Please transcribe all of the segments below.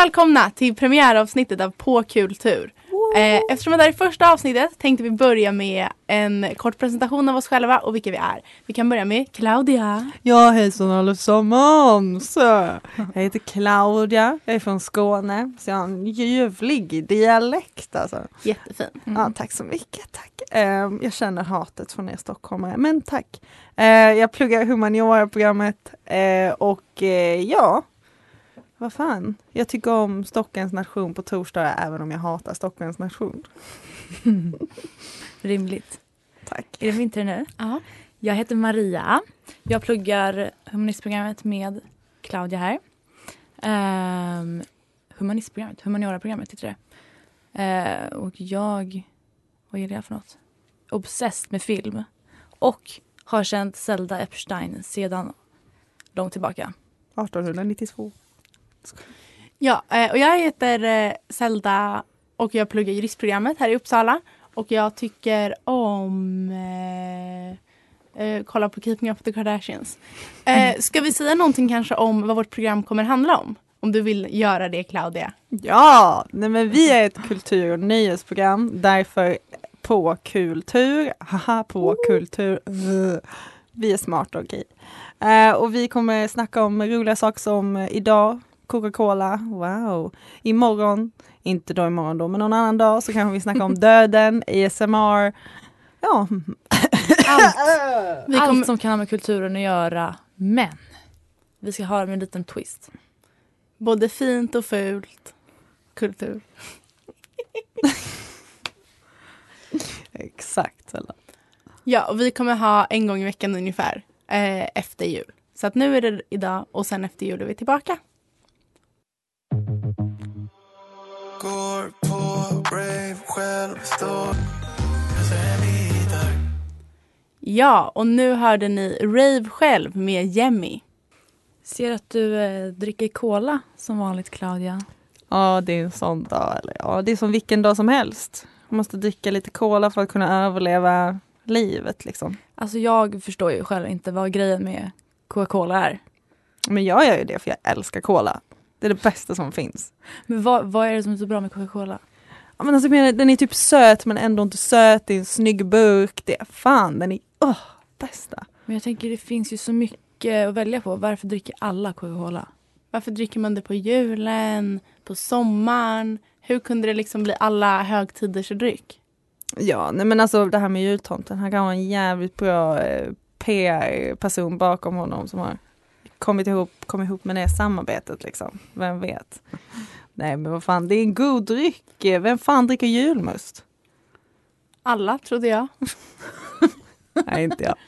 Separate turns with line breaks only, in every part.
välkomna till premiäravsnittet av På kultur. Eh, eftersom det här är första avsnittet tänkte vi börja med en kort presentation av oss själva och vilka vi är. Vi kan börja med Claudia.
Ja hejsan allesammans! Jag heter Claudia, jag är från Skåne, så jag har en ljuvlig dialekt alltså.
Jättefin.
Ja, tack så mycket, tack. Eh, jag känner hatet från er stockholmare, men tack. Eh, jag pluggar humaniora-programmet eh, och eh, ja, vad fan. Jag tycker om Stockholms nation på torsdagar även om jag hatar Stockholms nation.
Rimligt.
Tack.
Är det min tur nu?
Ja.
Jag heter Maria. Jag pluggar humanistprogrammet med Claudia här. Um, humanistprogrammet, humaniora-programmet heter det. Uh, och jag, vad är jag för något? Obsessed med film. Och har känt Zelda Epstein sedan långt tillbaka.
1892.
Ja, eh, och jag heter eh, Zelda och jag pluggar juristprogrammet här i Uppsala. Och jag tycker om eh, eh, kolla på Keeping Up with the Kardashians. Eh, ska vi säga någonting kanske om vad vårt program kommer handla om? Om du vill göra det Claudia.
Ja, nej men vi är ett kultur och nöjesprogram, därför på kultur, haha på kultur, vi är smarta och okej. Eh, och vi kommer snacka om roliga saker som idag, Coca-Cola, wow. Imorgon, inte då imorgon då, men någon annan dag så kanske vi snackar om döden, ASMR, ja.
Allt,
Vi kommer-
allt som kan ha med kulturen att göra. Men vi ska ha det med en liten twist.
Både fint och fult. Kultur.
Exakt. Eller?
Ja, och vi kommer ha en gång i veckan ungefär eh, efter jul. Så att nu är det idag och sen efter jul är vi tillbaka.
Går på rave själv, står
Ja, och nu hörde ni Rave själv med Jemmy.
Ser att du eh, dricker cola som vanligt Claudia.
Ja, det är en sån dag. Eller, ja, det är som vilken dag som helst. Man måste dricka lite cola för att kunna överleva livet liksom.
Alltså jag förstår ju själv inte vad grejen med Coca-Cola är.
Men jag gör ju det för jag älskar cola. Det är det bästa som finns.
Men vad, vad är det som är så bra med Coca-Cola?
Ja, men alltså, menar, den är typ söt men ändå inte söt. Det är en snygg burk. Det är fan, den är åh, bästa.
Men jag tänker det finns ju så mycket att välja på. Varför dricker alla Coca-Cola?
Varför dricker man det på julen, på sommaren? Hur kunde det liksom bli alla högtiders dryck?
Ja, nej men alltså det här med jultomten. Han kan vara en jävligt bra eh, PR-person bakom honom som har kommit ihop, kommit ihop med det samarbetet liksom. Vem vet? Nej men vad fan, det är en god dryck. Vem fan dricker julmust?
Alla, trodde jag.
Nej, inte jag.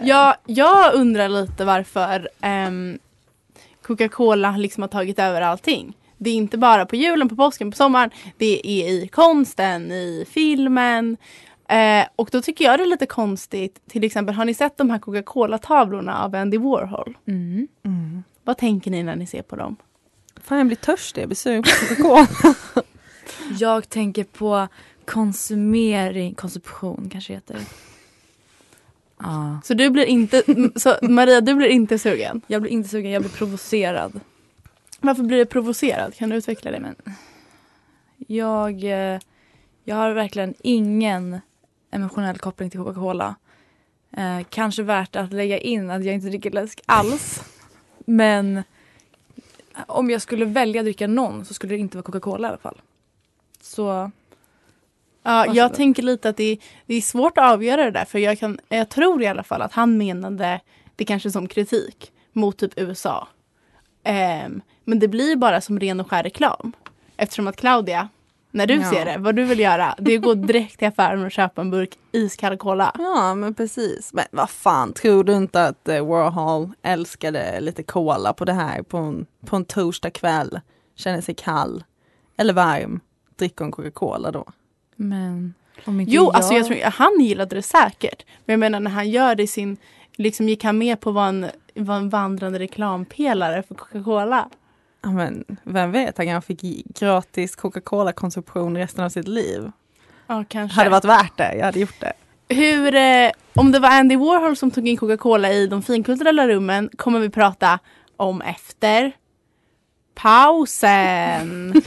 Ja, jag undrar lite varför ehm, Coca-Cola liksom har tagit över allting. Det är inte bara på julen, på påsken, på sommaren. Det är i konsten, i filmen. Eh, och då tycker jag det är lite konstigt. Till exempel, har ni sett de här Coca-Cola-tavlorna av Andy Warhol?
Mm.
Vad tänker ni när ni ser på dem?
Fan jag blir törstig, jag blir sugen på Coca-Cola.
Jag tänker på konsumering, konsumtion kanske heter. Ja.
Så du blir inte, så Maria du blir inte sugen?
Jag blir inte sugen, jag blir provocerad.
Varför blir du provocerad? Kan du utveckla det?
Men jag, eh, jag har verkligen ingen emotionell koppling till Coca-Cola. Eh, kanske värt att lägga in att jag inte dricker läsk alls. Men om jag skulle välja att dricka någon så skulle det inte vara Coca-Cola i alla fall. Så
Ja, jag
Varsågod.
tänker lite att det, det är svårt att avgöra det där. För jag, kan, jag tror i alla fall att han menade det kanske som kritik mot typ USA. Ehm, men det blir bara som ren och skär reklam. Eftersom att Claudia, när du
Ja.
ser det, vad du vill göra, det är att gå direkt till affären och köpa en burk iskall cola.
Ja men precis. Men vad fan, tror du inte att eh, Warhol älskade lite cola på det här på en, på en torsdag kväll? Känner sig kall eller varm, dricker en Coca-Cola då?
men
Jo,
jag...
alltså jag tror han gillade det säkert. Men jag menar när han gör det i sin, liksom gick han med på vara en, vara en vandrande reklampelare för Coca-Cola.
Men vem vet, han kanske fick gratis Coca-Cola-konsumtion resten av sitt liv.
Ja, kanske.
Hade varit värt det, jag hade gjort det.
Hur, eh, om det var Andy Warhol som tog in Coca-Cola i de finkulturella rummen kommer vi prata om efter pausen.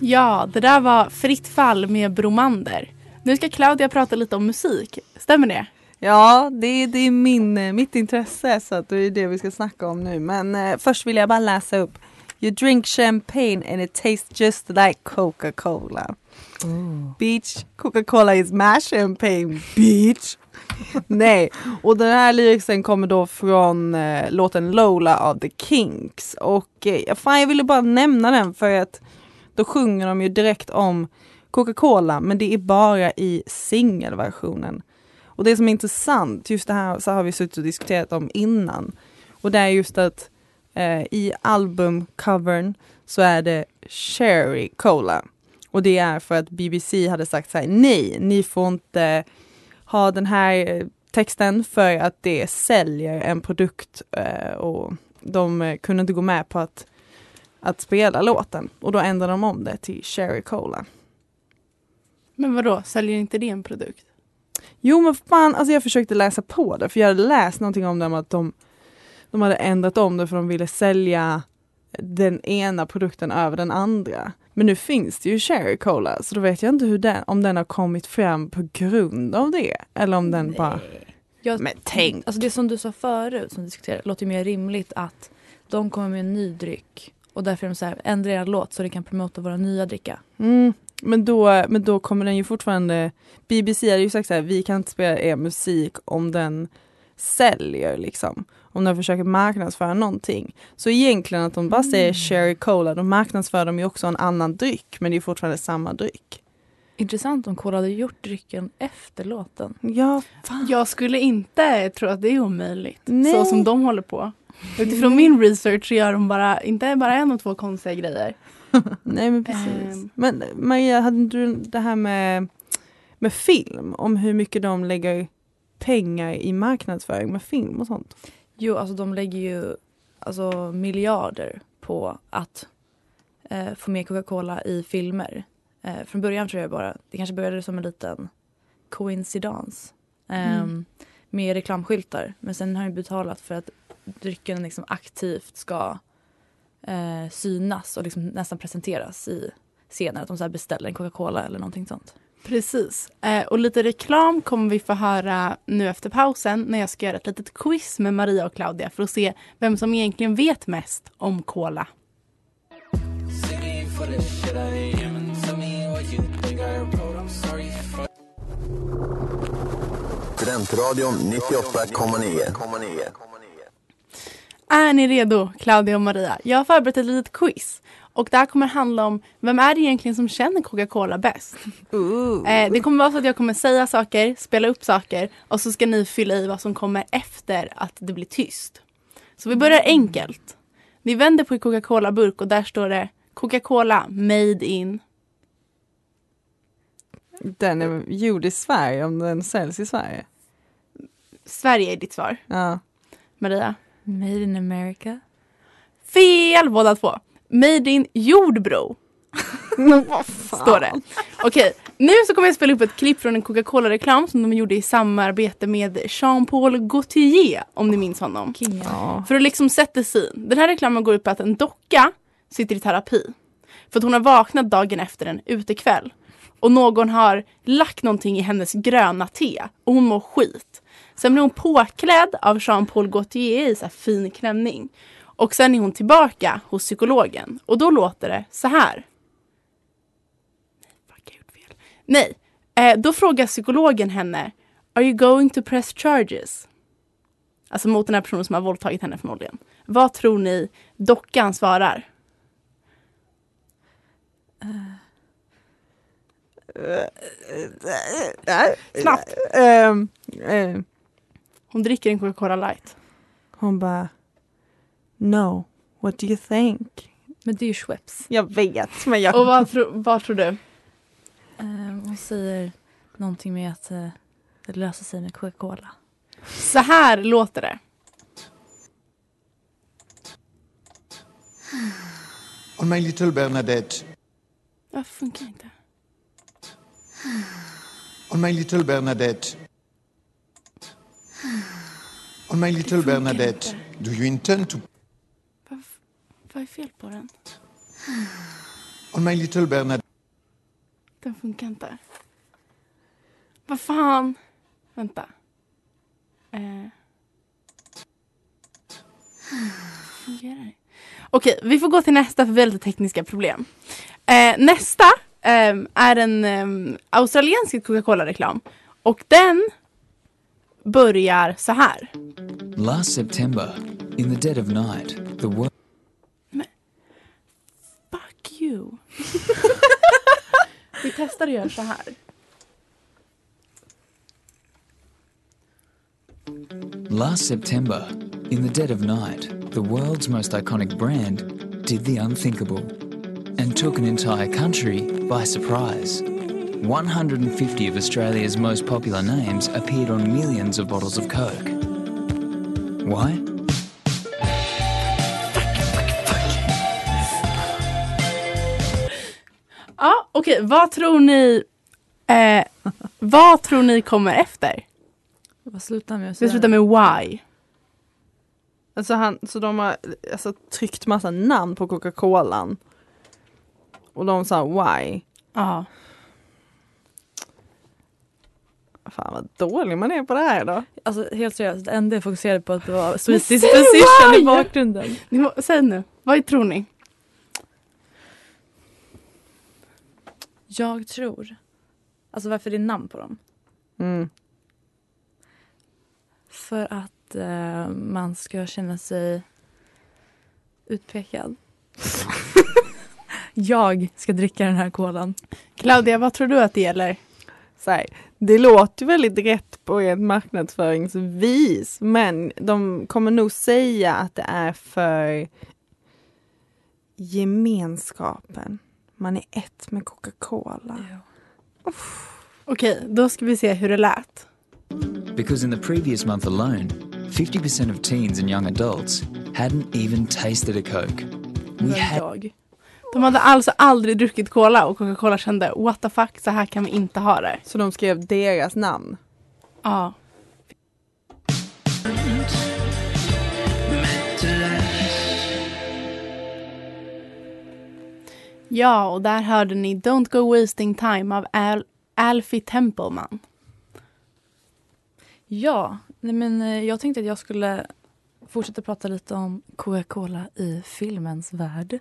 Ja, det där var Fritt fall med Bromander. Nu ska Claudia prata lite om musik. Stämmer det?
Ja, det, det är min, eh, mitt intresse så att det är det vi ska snacka om nu. Men eh, först vill jag bara läsa upp. You drink champagne and it tastes just like Coca-Cola. Beach, Coca-Cola is my champagne, beach. Nej, och den här lyricsen kommer då från eh, låten Lola av The Kinks. Och eh, fan, jag ville bara nämna den för att då sjunger de ju direkt om Coca-Cola men det är bara i singelversionen. Och det som är intressant, just det här så har vi suttit och diskuterat om innan. Och det är just att eh, i albumcovern så är det Cherry Cola. Och det är för att BBC hade sagt så här, nej, ni får inte ha den här eh, texten för att det säljer en produkt eh, och de eh, kunde inte gå med på att, att spela låten. Och då ändrade de om det till Cherry Cola.
Men vadå, säljer inte det en produkt?
Jo men fan, alltså jag försökte läsa på det för jag hade läst någonting om dem att de, de hade ändrat om det för de ville sälja den ena produkten över den andra. Men nu finns det ju Cherry Cola så då vet jag inte hur den, om den har kommit fram på grund av det. Eller om den bara...
Jag,
Men tänk!
Alltså det som du sa förut, som vi diskuterade, låter mer rimligt att de kommer med en ny dryck och därför är de så här, ändra er låt så det kan promota våra nya dricka.
Mm, men, då, men då kommer den ju fortfarande... BBC hade ju sagt så här, vi kan inte spela er musik om den säljer liksom. Om den försöker marknadsföra någonting. Så egentligen att de bara säger Cherry Cola, då marknadsför de ju också en annan dryck men det är fortfarande samma dryck.
Intressant om Cola hade gjort drycken efter låten.
Ja, fan.
Jag skulle inte tro att det är omöjligt.
Nej.
Så som de håller på. Utifrån min research så gör de bara, inte bara en och två konstiga grejer.
Nej men precis.
Ehm.
Men Maria, hade du det här med, med film? Om hur mycket de lägger pengar i marknadsföring med film och sånt?
Jo, alltså de lägger ju alltså, miljarder på att eh, få med Coca-Cola i filmer. Eh, från början tror jag bara, det kanske började som en liten coincidens eh,
Mm.
med reklamskyltar. Men sen har de betalat för att drycken liksom aktivt ska eh, synas och liksom nästan presenteras i scener. Att de så här beställer en Coca-Cola eller någonting sånt.
Precis. Eh, och lite reklam kommer vi få höra nu efter pausen när jag ska göra ett litet quiz med Maria och Claudia för att se vem som egentligen vet mest om cola.
Studentradion 98,9.
Är ni redo, Claudia och Maria? Jag har förberett ett litet quiz. Och det här kommer handla om vem är det egentligen som känner Coca-Cola bäst? Eh, det kommer vara så att jag kommer säga saker, spela upp saker och så ska ni fylla i vad som kommer efter att det blir tyst. Så vi börjar enkelt. Ni vänder på en Coca-Cola-burk och där står det Coca-Cola made in.
Den är gjord i Sverige om den säljs i Sverige.
Sverige är ditt svar.
Ja.
Maria?
Made in America.
Fel båda två. Made in Jordbro. Står det. Okej, nu så kommer jag spela upp ett klipp från en Coca-Cola-reklam som de gjorde i samarbete med Jean-Paul Gaultier, om ni minns honom.
Ja.
För att liksom sätta syn. Den här reklamen går ut på att en docka sitter i terapi. För att hon har vaknat dagen efter en utekväll. Och någon har lagt någonting i hennes gröna te. Och hon mår skit. Sen blir hon påklädd av Jean-Paul Gaultier i så fin klänning. Och sen är hon tillbaka hos psykologen. Och då låter det så här. Nej, eh, då frågar psykologen henne Are you going to press charges? Alltså mot den här personen som har våldtagit henne förmodligen. Vad tror ni dockan svarar? Snabbt.
Ehm, ehm,
Hon dricker en Coca-Cola light.
hon bara No, what do you think?
Men det är ju Schweppes.
Jag vet men jag...
Och vad, tro, vad tror du?
Eh, hon säger någonting med att eh, det löser sig med Coca-Cola.
Så här låter det.
On my little Bernadette.
Varför funkar inte?
On my little Bernadette. On my little Bernadette. Do you intend to
Vad är fel på den?
On my little Bernadette.
Den funkar inte. Vad fan? Vänta. Eh. Fungerar? Okej, vi får gå till nästa för vi har lite tekniska problem. Eh, nästa ehm, är en um, australiensisk Coca-Cola-reklam. Och den börjar så här.
Last September, in the dead of night, the world.
Fuck you. vi testar att göra så här.
Last September, in the dead of night, the world's most iconic brand did the unthinkable and took an entire country by surprise. 150 of Australia's most popular names appeared on millions of bottles of Coke. Why?
Ja, okej. Vad tror ni eh, Vad tror ni kommer efter?
Vad slutar med att
Det
säga?
slutar med why.
Alltså han, så de har alltså, tryckt massa namn på Coca-Colan. Och de sa why.
Ja.
Fan vad dålig man är på det här då.
Alltså helt seriöst, det enda jag fokuserade på att det var Sweet Disposition i bakgrunden.
Ni må, säg nu. Vad tror ni?
Jag tror, alltså varför det är namn på dem?
Mm.
För att eh, man ska känna sig utpekad. jag ska dricka den här kolan.
Claudia, vad tror du att det gäller?
Så här, det låter väldigt rätt på ett marknadsföringsvis men de kommer nog säga att det är för gemenskapen. Man är ett med Coca-Cola.
Okej, då ska vi se hur det lät.
Because in the previous month alone, 50% of teens and young adults hadn't even tasted a Coke. We had
jag.
De hade alltså aldrig druckit cola och Coca-Cola kände what the fuck, så här kan vi inte ha det.
Så de skrev deras namn.
Ja. Ja, och där hörde ni Don't Go Wasting Time av Al- Alfie Templeman.
Ja, nej men eh, jag tänkte att jag skulle fortsätta prata lite om Coca-Cola i filmens värld.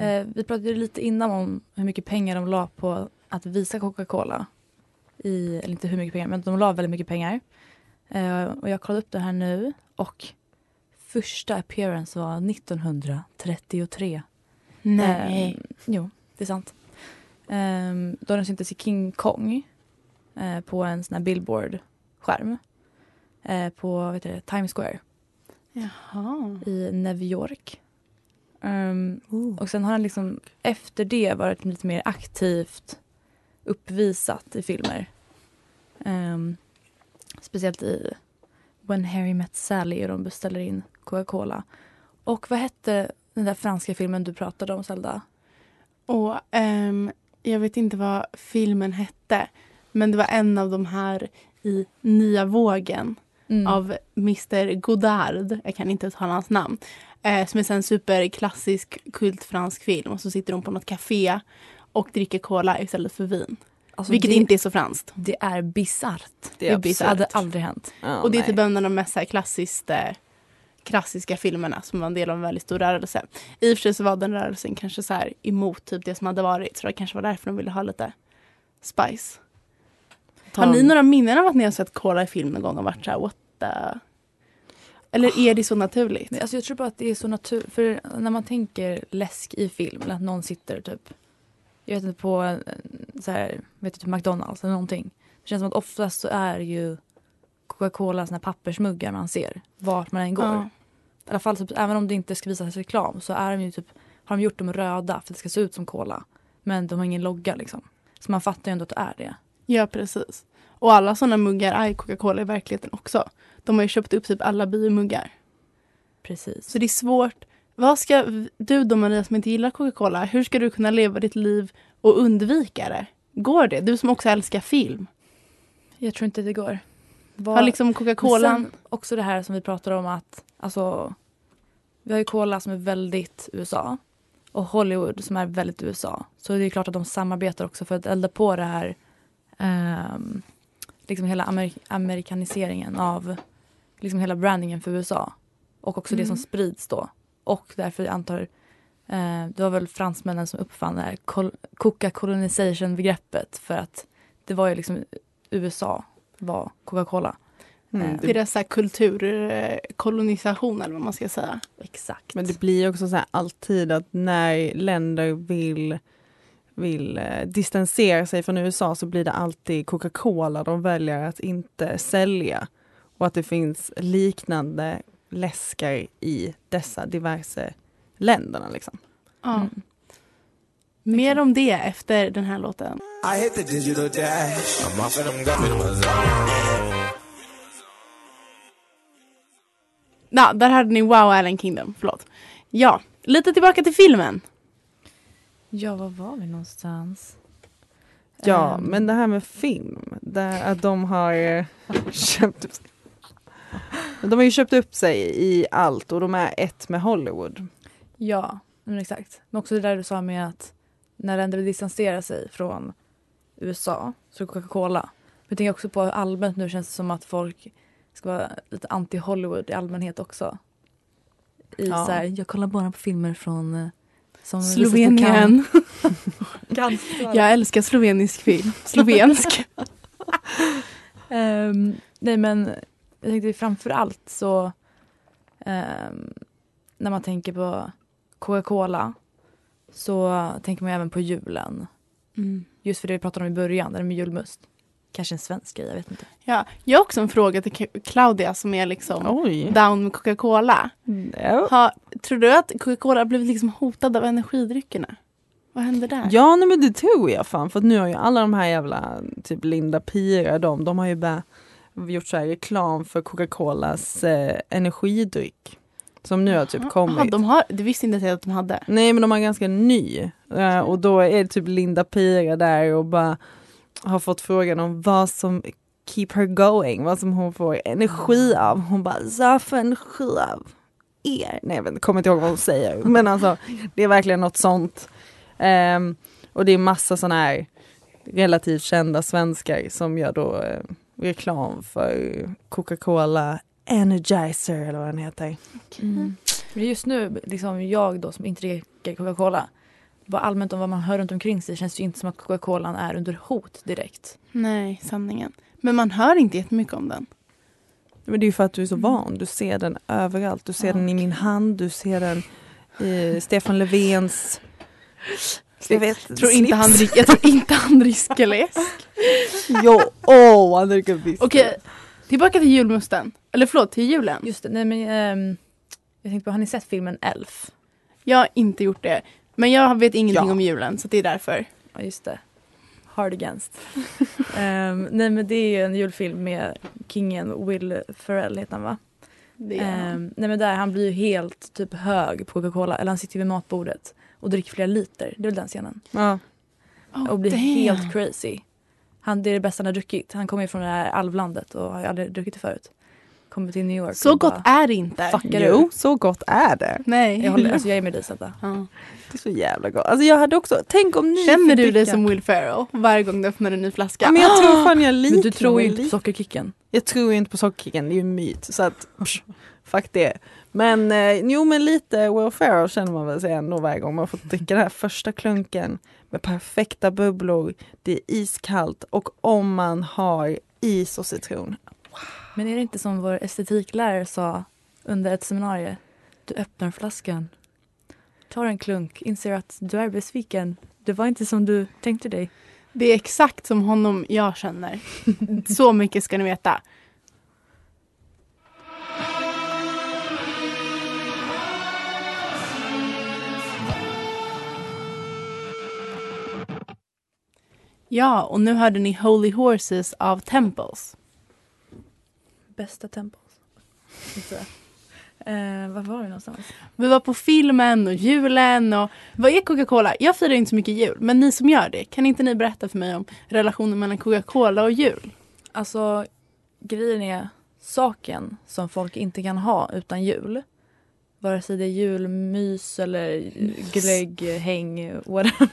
Eh, vi pratade lite innan om hur mycket pengar de la på att visa Coca-Cola. I, eller inte hur mycket pengar, men de la väldigt mycket pengar. Eh, och jag kollade upp det här nu och första appearance var 1933.
Nej.
Eh, jo, det är sant. Eh, då den syntes i King Kong eh, på en sån här billboard-skärm eh, på vet du, Times Square
Jaha.
i New York. Ehm, och sen har han liksom efter det varit lite mer aktivt uppvisat i filmer. Ehm, speciellt i When Harry Met Sally och de beställer in Coca-Cola. Och vad hette den där franska filmen du pratade om Zelda?
Och ehm, jag vet inte vad filmen hette. Men det var en av de här i nya vågen
Mm.
av Mr Godard. Jag kan inte uttala hans namn. Eh, som är en superklassisk kultfransk film. Och så sitter de på något café och dricker cola istället för vin.
Alltså,
Vilket
det,
inte är så franskt.
det är bisarrt.
Det
är.
Det hade aldrig hänt.
Ja,
och det är typ en av de mest klassiskt, eh, klassiska filmerna som var en del av en väldigt stor rörelse. I och för sig så var den rörelsen kanske så här emot typ det som hade varit. Så det kanske var därför de ville ha lite spice. Har ni några minnen av att ni har sett cola i film någon gång och varit så här what the... Eller är det så naturligt?
Nej, Alltså jag tror bara att det är så naturligt. För när man tänker läsk i film, eller att någon sitter typ, jag vet inte, på en- så här, vet du, typ McDonalds eller någonting. Det känns som att oftast så är ju Coca-Cola såna här pappersmuggar man ser vart man än går.
Ja.
I alla fall typ, även om det inte ska visas reklam så är de ju typ, har de gjort dem röda för att det ska se ut som cola. Men de har ingen logga liksom. Så man fattar ju ändå att det är det.
Ja, precis. Och alla sådana muggar är Coca-Cola i verkligheten också. De har ju köpt upp typ alla biomuggar.
Precis.
Så det är svårt vad ska du då Maria som inte gillar Coca-Cola, hur ska du kunna leva ditt liv och undvika det? Går det? Du som också älskar film.
Jag tror inte det går. Vad-
Har liksom Coca-Cola...
också det här som vi pratar om att alltså, vi har ju Cola som är väldigt USA och Hollywood som är väldigt USA. Så det är klart att de samarbetar också för att elda på det här ehm, liksom hela amer- amerikaniseringen av liksom hela brandingen för USA. Och också det
Mm.
som sprids då. Och därför jag antar eh, det var väl fransmännen som uppfann det här kol- Coca colonization begreppet för att det var ju liksom USA var Coca-Cola.
Mm,
Eh,
det,
Deras så här kulturkolonisation eller vad man ska säga.
Exakt.
men det blir också så här alltid att när länder vill vill eh, distansera sig från USA så blir det alltid Coca-Cola de väljer att inte sälja. Och att det finns liknande läskar i dessa diverse länderna. Liksom.
Ja.
Mm.
Mer om det efter den här låten.
I hit the digital dash. I'm off and I'm gone in my zone.
Ja, där hade ni Wow Island Kingdom. Förlåt. Ja, lite tillbaka till filmen.
Ja, var var vi någonstans?
Ja,
Ehm,
men det här med film, där att de har eh, köpt upp sig. De har ju köpt upp sig i allt och de är ett med Hollywood.
Ja, men exakt. Men också det där du sa med att när länder vill distansera sig från USA så Coca-Cola. Men jag tänker också på allmänt nu känns det som att folk ska vara lite anti-Hollywood i allmänhet också. I
Ja.
så här, jag kollar bara på filmer från eh, som
Slovenien. Jag älskar slovenisk film. Slovensk.
Ehm, nej men jag tänkte framför allt så ehm, när man tänker på Coca-Cola så tänker man även på julen.
Mm.
Just för det vi pratade om i början, det med julmust. Kanske en svensk grej, jag vet inte.
Ja, jag har också en fråga till Claudia som är liksom
Oj!
down med Coca-Cola.
Ja.
Har, tror du att Coca-Cola har blivit liksom hotad av energidryckerna? Vad händer där?
Ja, nej, men det tror jag fan. För att nu har ju alla de här jävla, typ Linda Pira, de, de har ju bara gjort så här reklam för Coca-Colas eh, energidryck. Som nu har typ kommit.
Aha, de har, det visste inte att de hade.
Nej men de är ganska ny. Eh, och då är det typ Linda Pira där och bara har fått frågan om vad som keep her going, vad som hon får energi av. Hon bara, så får energi av er. Nej jag kommer inte ihåg vad hon säger. Men alltså det är verkligen något sånt. Ehm, och det är massa sådana här relativt kända svenskar som gör då eh, reklam för Coca-Cola Energizer eller vad den heter.
Men just nu, liksom jag då som inte dricker Coca-Cola, bara allmänt om vad man hör runt omkring sig känns det ju inte som att Coca-Colan är under hot direkt.
Nej, sanningen. Men man hör inte jättemycket om den.
Men det är ju för att du är så van. Du ser den överallt. Du ser
Ja,
den i min hand. Du ser den i Stefan Löfvens... Jag vet,
Tror inte han dricker, jag tror inte han dricker läsk.
Jo, åh han dricker whisky.
Okej, tillbaka till julmusten. Eller förlåt, till julen.
Just det, nej men ehm, jag tänkte på, har ni sett filmen Elf?
Jag har inte gjort det. Men jag vet ingenting
Ja.
om julen, så det är därför.
Ja just det. Hard Against. Ehm, nej men det är ju en julfilm med kingen Will Ferrell heter han va?
Det är
Ehm, nej men där han blir ju helt typ hög på Coca-Cola, eller han sitter vid matbordet och dricker flera liter. Det är väl den scenen.
Ja.
oh,
och blir
damn.
helt crazy. Han, det är det bästa han har druckit. Han kommer ju från det här alvlandet och har aldrig druckit det förut. Kommer till New York
Så
och
gott
bara,
är det inte.
Fuckar
Jo,
du?
så gott är det.
Nej.
Jag, håller, alltså jag är med dig Zäta.
Ja.
Det är så jävla gott. Alltså jag hade också, tänk om ni
Känner du dig som Will Ferrell varje gång du öppnar en ny flaska?
Ja, men jag tror fan jag liknar
Men du tror ju inte på sockerkicken.
Jag tror ju inte på sockerkicken, det är ju en myt. Så att, psh, fuck det. Men eh, jo men lite Will Ferrell känner man väl sig ändå varje gång man får dricka den här första klunken med perfekta bubblor. Det är iskallt och om man har is och citron.
Men är det inte som vår estetiklärare sa under ett seminarium? Du öppnar flaskan, tar en klunk, inser att du är besviken. Det var inte som du tänkte dig.
Det är exakt som honom jag känner. Så mycket ska ni veta. Ja, och nu hörde ni Holy Horses av Temples.
Bästa tempos. Eh, var var vi någonstans?
Vi var på filmen och julen och vad är Coca-Cola? Jag firar inte så mycket jul, men ni som gör det, kan inte ni berätta för mig om relationen mellan Coca-Cola och jul?
Alltså grejen är saken som folk inte kan ha utan jul. Vare sig det är julmys eller glögghäng, whatever.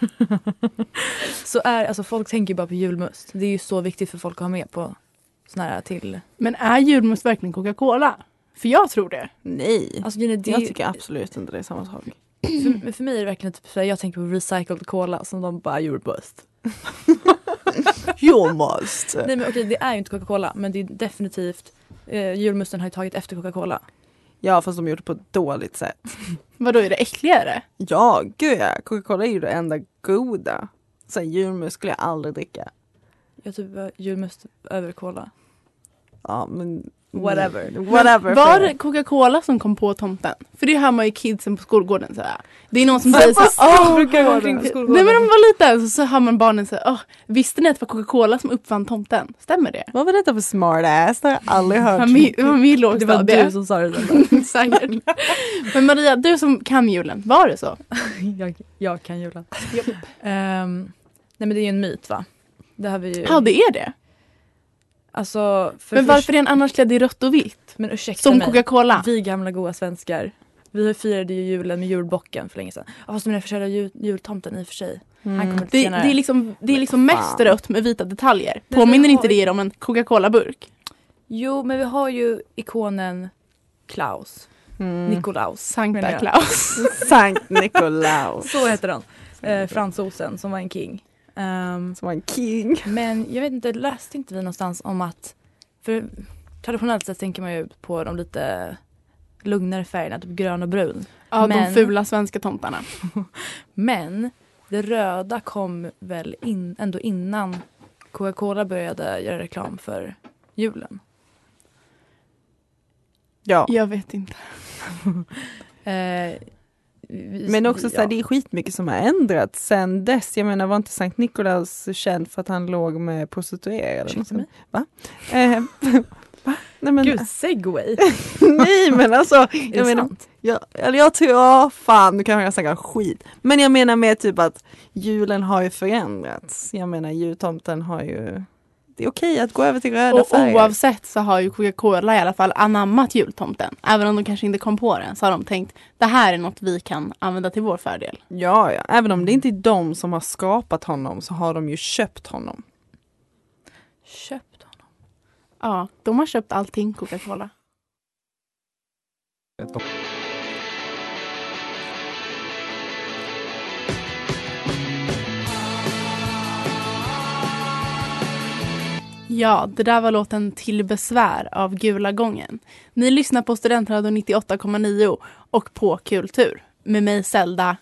så är, alltså folk tänker bara på julmust. Det är ju så viktigt för folk att ha med på såna här till.
Men är julmust verkligen Coca-Cola? För jag tror det.
Nej,
Alltså det,
jag tycker absolut inte det är samma sak.
för, för mig är det verkligen typ så jag tänker på recycled cola som de bara julmust.
Måste.
Nej men okej det är ju inte Coca-Cola men det är definitivt eh, julmusten har ju tagit efter Coca-Cola.
Ja fast de gjorde det på ett dåligt sätt.
Vad då är det äckligare?
Ja, gud ja. Coca-Cola är ju det enda goda. Sen julmust skulle jag aldrig dricka.
Jag typ var julmust över cola.
Ja men
Whatever.
Whatever.
Var det Coca-Cola som kom på tomten? För det hör man ju kidsen på skolgården säga. Det är någon som säger såhär
Åh, brukar gå omkring på
Nej men de var lite så, så hör man barnen säga åh, visste ni att det var Coca-Cola som uppfann tomten? Stämmer det?
Vad var detta för smart ass? Det har jag aldrig hört.
Familj- Det var min
Det var du som sa det.
Säkert. Men Maria, du som kan julen, var det så?
jag, jag kan julen. Ehm, nej men det är ju en myt va? Det har vi ju.
Ja det är det.
Alltså, för
Men varför är den annars klädd i rött och vitt?
Men ursäkta
Som. Coca-Cola.
Vi gamla goa svenskar. Vi firade ju julen med julbocken för länge sedan. Ja, fast jag förkörda jul, jultomten i och för sig. Han kommer
Det, det är liksom, det är liksom
Men
mest rött med vita detaljer.
Men
Påminner inte det
ju-
er om en Coca-Cola-burk?
Jo, men vi har ju ikonen Klaus.
Mm.
Nikolaus.
Sankta
jag.
Claus.
Sankt Nikolaus.
Så heter han. Eh, fransosen som var en king. Ehm,
Som var en king.
men jag vet inte, läste inte vi någonstans om att för traditionellt sett tänker man ju på de lite lugnare färgerna, typ grön och brun.
Ja,
Men-
de fula svenska tomtarna.
Men det röda kom väl in, ändå innan Coca-Cola började göra reklam för julen.
Ja.
Jag vet inte.
Eh,
Men också så här,
ja.
det är skitmycket som har ändrats sen dess. Jag menar var inte Sankt Nikolaus känd för att han låg med prostituerade?
Ursäkta mig?
Va? Eh, va? Nej men,
Gud, segway!
nej men alltså.
Är
Jag menar, jag, eller jag tror, ja fan nu kanske jag snackar skit. Men jag menar med typ att julen har ju förändrats. Jag menar jultomten har ju, det är okej att gå över till röda
Och
färger.
oavsett så har ju Coca-Cola i alla fall anammat jultomten. Även om de kanske inte kom på den så har de tänkt det här är något vi kan använda till vår fördel.
Ja, ja, även om det inte är de som har skapat honom så har de ju köpt honom.
Köpt honom.
Ja, de har köpt allting Coca-Cola. Ja, det där var låten Till besvär av Gula gången. Ni lyssnar på Studentradion 98,9 och på Kultur med mig Zelda.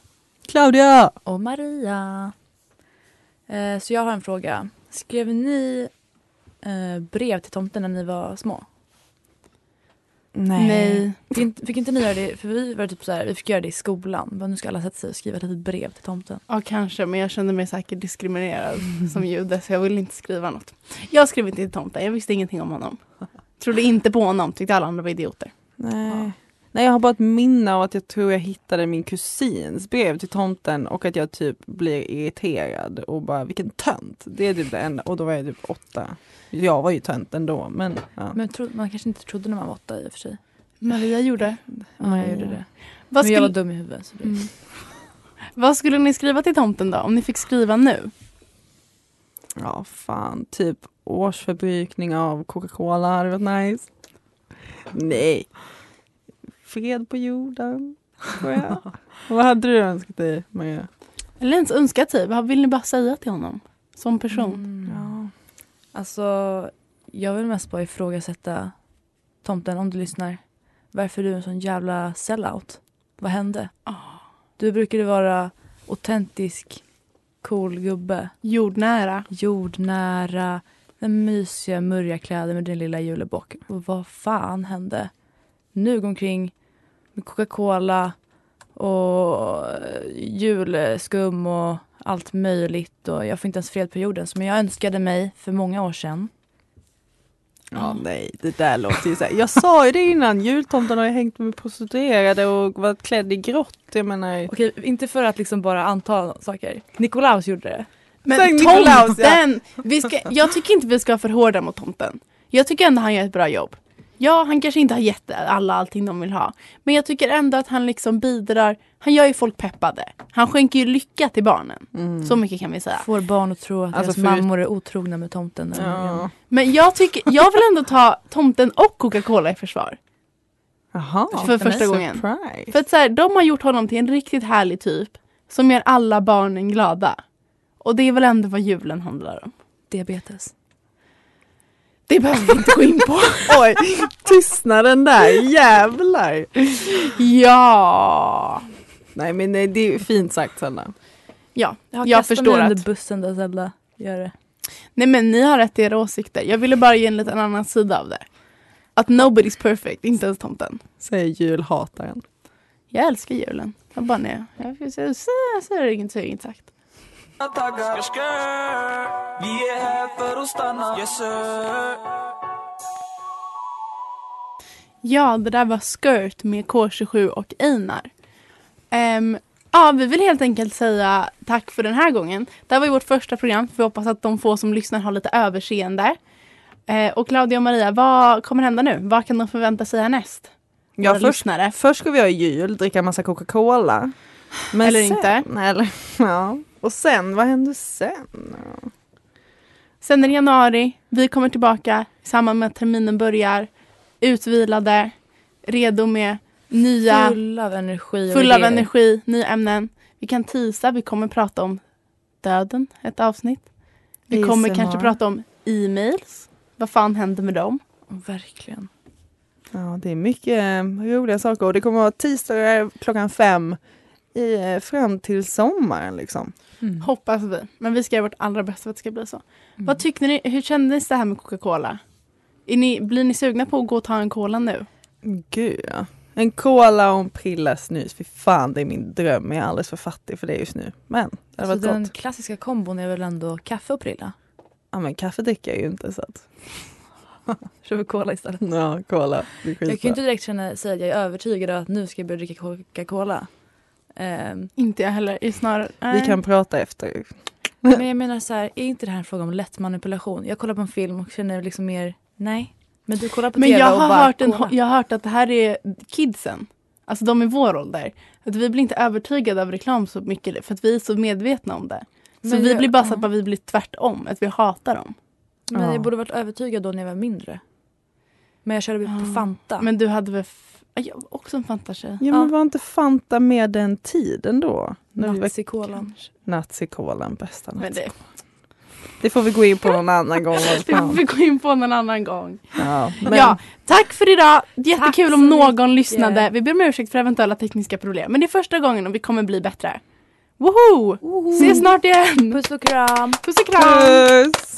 Claudia!
Och Maria. Eh, så jag har en fråga. Skrev ni eh, brev till tomten när ni var små?
Nej.
Fick inte, fick inte ni göra det? För vi var typ så här, vi fick göra det i skolan. Bara, nu ska alla sätta sig och skriva ett litet brev till tomten.
Ja, kanske, men jag kände mig säkert diskriminerad som jude så jag ville inte skriva något. Jag skrev inte till tomten, jag visste ingenting om honom. Trodde inte på honom, tyckte alla andra var idioter.
Nej. Nej, jag har bara ett minne av att jag tror jag hittade min kusins brev till tomten och att jag typ blir irriterad och bara vilken tönt. Det är typ det enda. Och då var jag typ åtta. Jag var ju tönt ändå men ja.
Men tro, man kanske inte trodde när man var åtta i och för sig.
Maria gjorde.
Ja, jag gjorde det.
Vad
Men jag var dum i huvudet. Så det,
mm. Vad skulle ni skriva till tomten då, om ni fick skriva nu?
ja fan, typ årsförbrukning av Coca-Cola hade varit nice. Nej. Fred på jorden. Vad hade du önskat dig Maria?
Eller ens önskat sig, vad vill ni bara säga till honom? Som person.
Mm.
Ja.
Alltså, jag vill mest bara ifrågasätta tomten om du lyssnar. Varför är du en sån jävla sellout? Vad hände?
Ah.
Du brukade vara autentisk, cool gubbe.
Jordnära.
Jordnära, den mysiga, murriga kläder med din lilla julebock. Och vad fan hände? Nu går omkring Coca-Cola och julskum och allt möjligt. Och jag får inte ens fred på jorden som jag önskade mig för många år sedan.
Ja, nej, det där låter ju så här. Jag sa ju det innan, jultomten har ju hängt med prostituerade och varit klädd i grått. Jag menar,
Okej, inte för att liksom bara anta saker. Nikolaus gjorde det.
Men
Sankt Nikolaus, ja.
tomten! Vi ska, jag tycker inte vi ska vara för hårda mot tomten. Jag tycker ändå han gör ett bra jobb. Ja, han kanske inte har gett alla allting de vill ha. Men jag tycker ändå att han liksom bidrar. Han gör ju folk peppade. Han skänker ju lycka till barnen.
mm.
Så mycket kan vi säga.
Får barn att tro att
Alltså,
deras
för-
mammor är otrogna med tomten.
ja.
Men jag tycker, jag vill ändå ta tomten och Coca-Cola i försvar.
Jaha,
För första gången.
surprise.
För att så här, de har gjort honom till en riktigt härlig typ. Som gör alla barnen glada. Och det är väl ändå vad julen handlar om.
Diabetes.
Det behöver vi inte gå in på.
Oj, tystnaden där, jävlar.
Ja.
Nej men nej, det är fint sagt Sanna.
Ja,
Jag,
jag förstår att...
under bussen där Zelda gör det.
Nej men ni har rätt i era åsikter. Jag ville bara ge en liten annan sida av det. Att nobody's perfect, inte ens tomten.
Säger julhataren.
Jag älskar julen. Jag bara nej. Jag får säga så så är det inget, så är det inget sagt.
Vi är här för att stanna. Yes sir.
Ja, det där var Skirt med K27 och Einar. Ehm, ja, vi vill helt enkelt säga tack för den här gången. Det här var ju vårt första program. Vi hoppas att de få som lyssnar har lite överseende. Eh, och Claudia och Maria, vad kommer hända nu? Vad kan de förvänta sig härnäst?
Ja, först,
lyssnare.
först ska vi ha jul, dricka massa Coca-Cola.
Eller
sen,
inte.
Nej, eller, ja. Och sen, vad händer sen?
Sen är det januari. Vi kommer tillbaka i samband med att terminen börjar. Utvilade, redo med nya,
Full av energi och
fulla av energi, nya ämnen. Vi kan tisa, vi kommer prata om döden, ett avsnitt. Vi kommer
ASMR.
kanske prata om e-mails. Vad fan händer med dem?
Verkligen.
Ja, det är mycket roliga saker och det kommer vara tisdagar klockan fem i, eh, fram till sommaren liksom.
Mm.
Hoppas vi. Men vi ska göra vårt allra bästa för att det ska bli så.
Mm.
Vad tyckte ni? Hur kändes det här med Coca-Cola? Ni, blir ni sugna på att gå och ta en cola nu?
Gud ja. En cola och en prilla snus, fy fan det är min dröm. Jag är alldeles för fattig för det just nu. Men det hade
Alltså,
varit
den
gott.
klassiska kombon är väl ändå kaffe och prilla?
Ja men kaffe dricker jag ju inte så att.
Kör vi cola istället.
Ja, cola.
Jag kan ju inte direkt känna, säga att jag är övertygad om att nu ska jag börja dricka Coca-Cola. Ehm,
Inte jag heller. I snarare,
Vi
nej.
kan prata efter.
men jag menar så här, är inte det här en fråga om lätt manipulation? Jag kollar på en film och känner liksom mer, nej. Men du kollar på
Men
tv
jag
och
har,
bara
hört en, jag har hört att det här är kidsen. Alltså de i vår ålder. Att vi blir inte övertygade av reklam så mycket för att vi är så medvetna om det. Så
Men
vi
jag-
blir bara så
ja.
att vi blir tvärtom. Att vi hatar dem.
Men
Ja.
jag borde varit övertygad då när jag var mindre. Men jag körde på
Ja.
Fanta.
Men du hade väl... Ja, Jag var också en fantatjej.
Ja men var inte Fanta med den tiden då?
Nazikolan.
Nazikolan, bästa
Men
nazi.
det,
Det får vi gå in på någon annan gång.
det får vi gå in på någon annan gång.
Ja, men,
Ja, tack för idag. Jättekul
Tack
om någon
mycket.
lyssnade. Vi ber om ursäkt för eventuella tekniska problem. Men det är första gången och vi kommer bli bättre. Woho! Ses snart igen!
Puss och kram.
Puss och kram!
Puss!